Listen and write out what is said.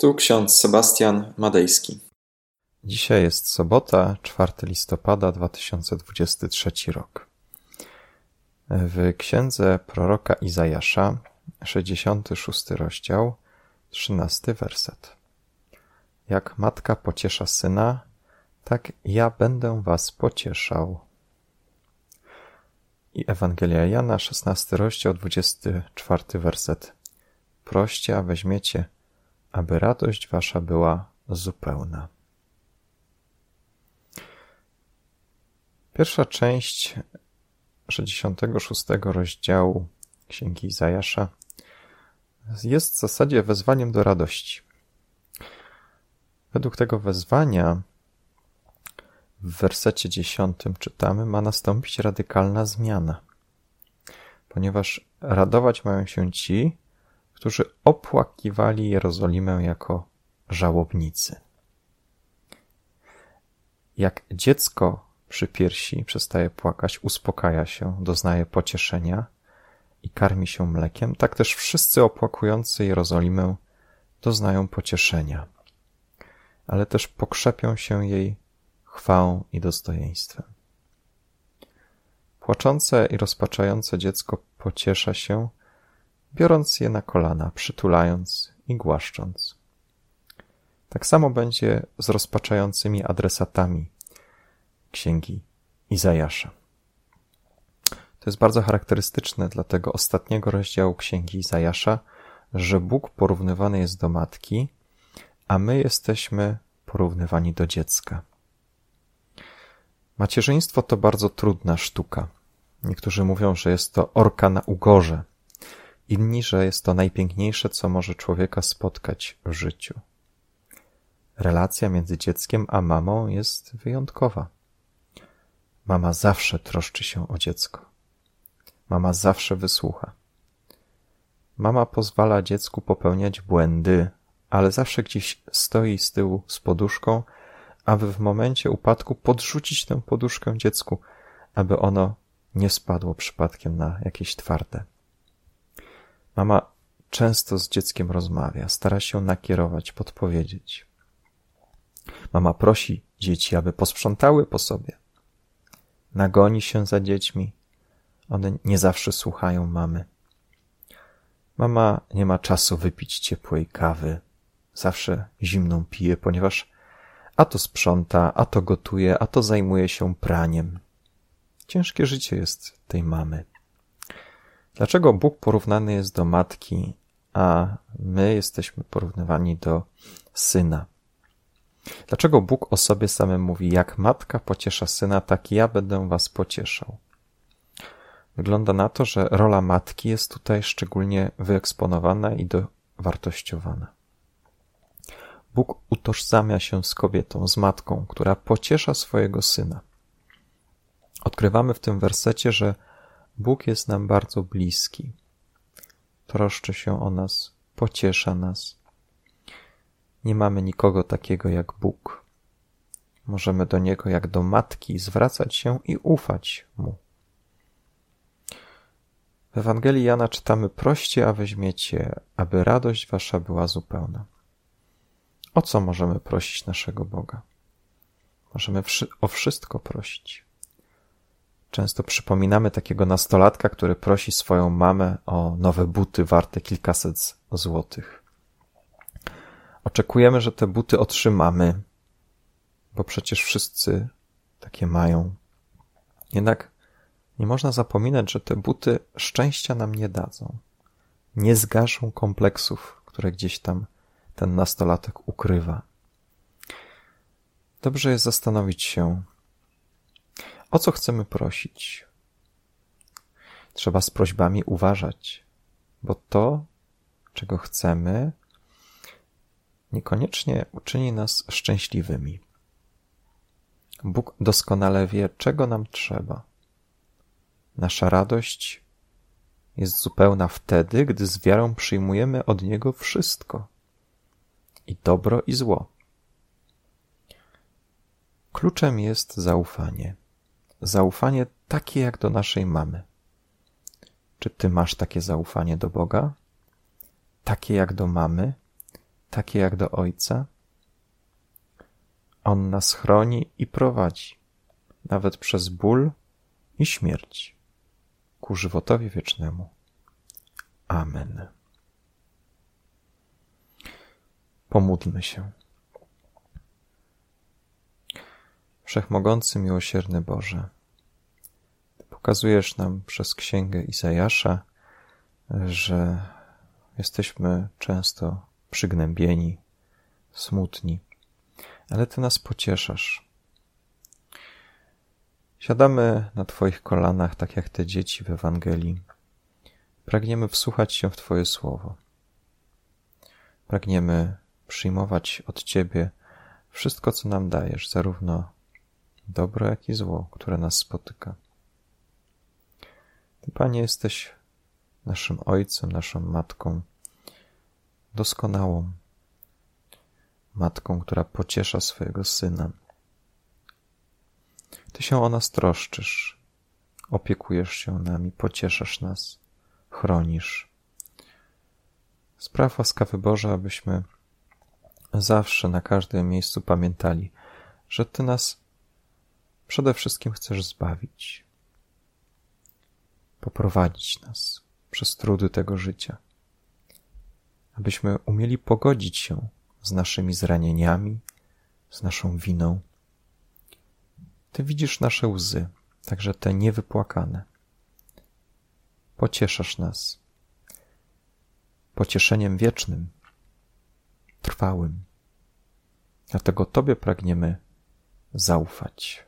Tu ksiądz Sebastian Madejski. Dzisiaj jest sobota, 4 listopada 2023 rok. W księdze proroka Izajasza, 66 rozdział, 13 werset. Jak matka pociesza syna, tak ja będę was pocieszał. I Ewangelia Jana, 16 rozdział, 24 werset. Proście, a weźmiecie, aby radość wasza była zupełna. Pierwsza część 66 rozdziału Księgi Izajasza jest w zasadzie wezwaniem do radości. Według tego wezwania w wersecie dziesiątym czytamy, ma nastąpić radykalna zmiana, ponieważ radować mają się ci, którzy opłakiwali Jerozolimę jako żałobnicy. Jak dziecko przy piersi przestaje płakać, uspokaja się, doznaje pocieszenia i karmi się mlekiem, tak też wszyscy opłakujący Jerozolimę doznają pocieszenia, ale też pokrzepią się jej chwałą i dostojeństwem. Płaczące i rozpaczające dziecko pociesza się, biorąc je na kolana, przytulając i głaszcząc. Tak samo będzie z rozpaczającymi adresatami księgi Izajasza. To jest bardzo charakterystyczne dla tego ostatniego rozdziału księgi Izajasza, że Bóg porównywany jest do matki, a my jesteśmy porównywani do dziecka. Macierzyństwo to bardzo trudna sztuka. Niektórzy mówią, że jest to orka na ugorze, inni, że jest to najpiękniejsze, co może człowieka spotkać w życiu. Relacja między dzieckiem a mamą jest wyjątkowa. Mama zawsze troszczy się o dziecko. Mama zawsze wysłucha. Mama pozwala dziecku popełniać błędy, ale zawsze gdzieś stoi z tyłu z poduszką aby w momencie upadku podrzucić tę poduszkę dziecku, aby ono nie spadło przypadkiem na jakieś twarde. Mama często z dzieckiem rozmawia, stara się nakierować, podpowiedzieć. Mama prosi dzieci, aby posprzątały po sobie. Nagoni się za dziećmi. One nie zawsze słuchają mamy. Mama nie ma czasu wypić ciepłej kawy. Zawsze zimną pije, ponieważ a to sprząta, a to gotuje, a to zajmuje się praniem. Ciężkie życie jest tej mamy. Dlaczego Bóg porównany jest do matki, a my jesteśmy porównywani do syna? Dlaczego Bóg o sobie samym mówi, jak matka pociesza syna, tak ja będę was pocieszał? Wygląda na to, że rola matki jest tutaj szczególnie wyeksponowana i dowartościowana. Bóg utożsamia się z kobietą, z matką, która pociesza swojego syna. Odkrywamy w tym wersecie, że Bóg jest nam bardzo bliski. Troszczy się o nas, pociesza nas. Nie mamy nikogo takiego jak Bóg. Możemy do Niego jak do matki zwracać się i ufać Mu. W Ewangelii Jana czytamy proście, a weźmiecie, aby radość wasza była zupełna. O co możemy prosić naszego Boga? Możemy o wszystko prosić. Często przypominamy takiego nastolatka, który prosi swoją mamę o nowe buty warte kilkaset złotych. Oczekujemy, że te buty otrzymamy, bo przecież wszyscy takie mają. Jednak nie można zapominać, że te buty szczęścia nam nie dadzą. Nie zgaszą kompleksów, które gdzieś tam ten nastolatek ukrywa. Dobrze jest zastanowić się, o co chcemy prosić. Trzeba z prośbami uważać, bo to, czego chcemy, niekoniecznie uczyni nas szczęśliwymi. Bóg doskonale wie, czego nam trzeba. Nasza radość jest zupełna wtedy, gdy z wiarą przyjmujemy od Niego wszystko i dobro i zło. Kluczem jest zaufanie. Zaufanie takie jak do naszej mamy. Czy ty masz takie zaufanie do Boga? Takie jak do mamy? takie jak do Ojca? On nas chroni i prowadzi, nawet przez ból i śmierć, ku żywotowi wiecznemu. Amen. Pomódlmy się. Wszechmogący, miłosierny Boże, pokazujesz nam przez księgę Izajasza, że jesteśmy często przygnębieni, smutni, ale Ty nas pocieszasz. Siadamy na Twoich kolanach, tak jak te dzieci w Ewangelii. Pragniemy wsłuchać się w Twoje słowo. Pragniemy przyjmować od Ciebie wszystko, co nam dajesz, zarówno dobro, jak i zło, które nas spotyka. Ty, Panie, jesteś naszym Ojcem, naszą Matką, doskonałą Matką, która pociesza swojego Syna. Ty się o nas troszczysz, opiekujesz się nami, pocieszasz nas, chronisz. Spraw łaskawy Boże, abyśmy zawsze na każdym miejscu pamiętali, że Ty nas przede wszystkim chcesz zbawić, poprowadzić nas przez trudy tego życia, abyśmy umieli pogodzić się z naszymi zranieniami, z naszą winą. Ty widzisz nasze łzy, także te niewypłakane. Pocieszasz nas pocieszeniem wiecznym, trwałym. Dlatego Tobie pragniemy zaufać.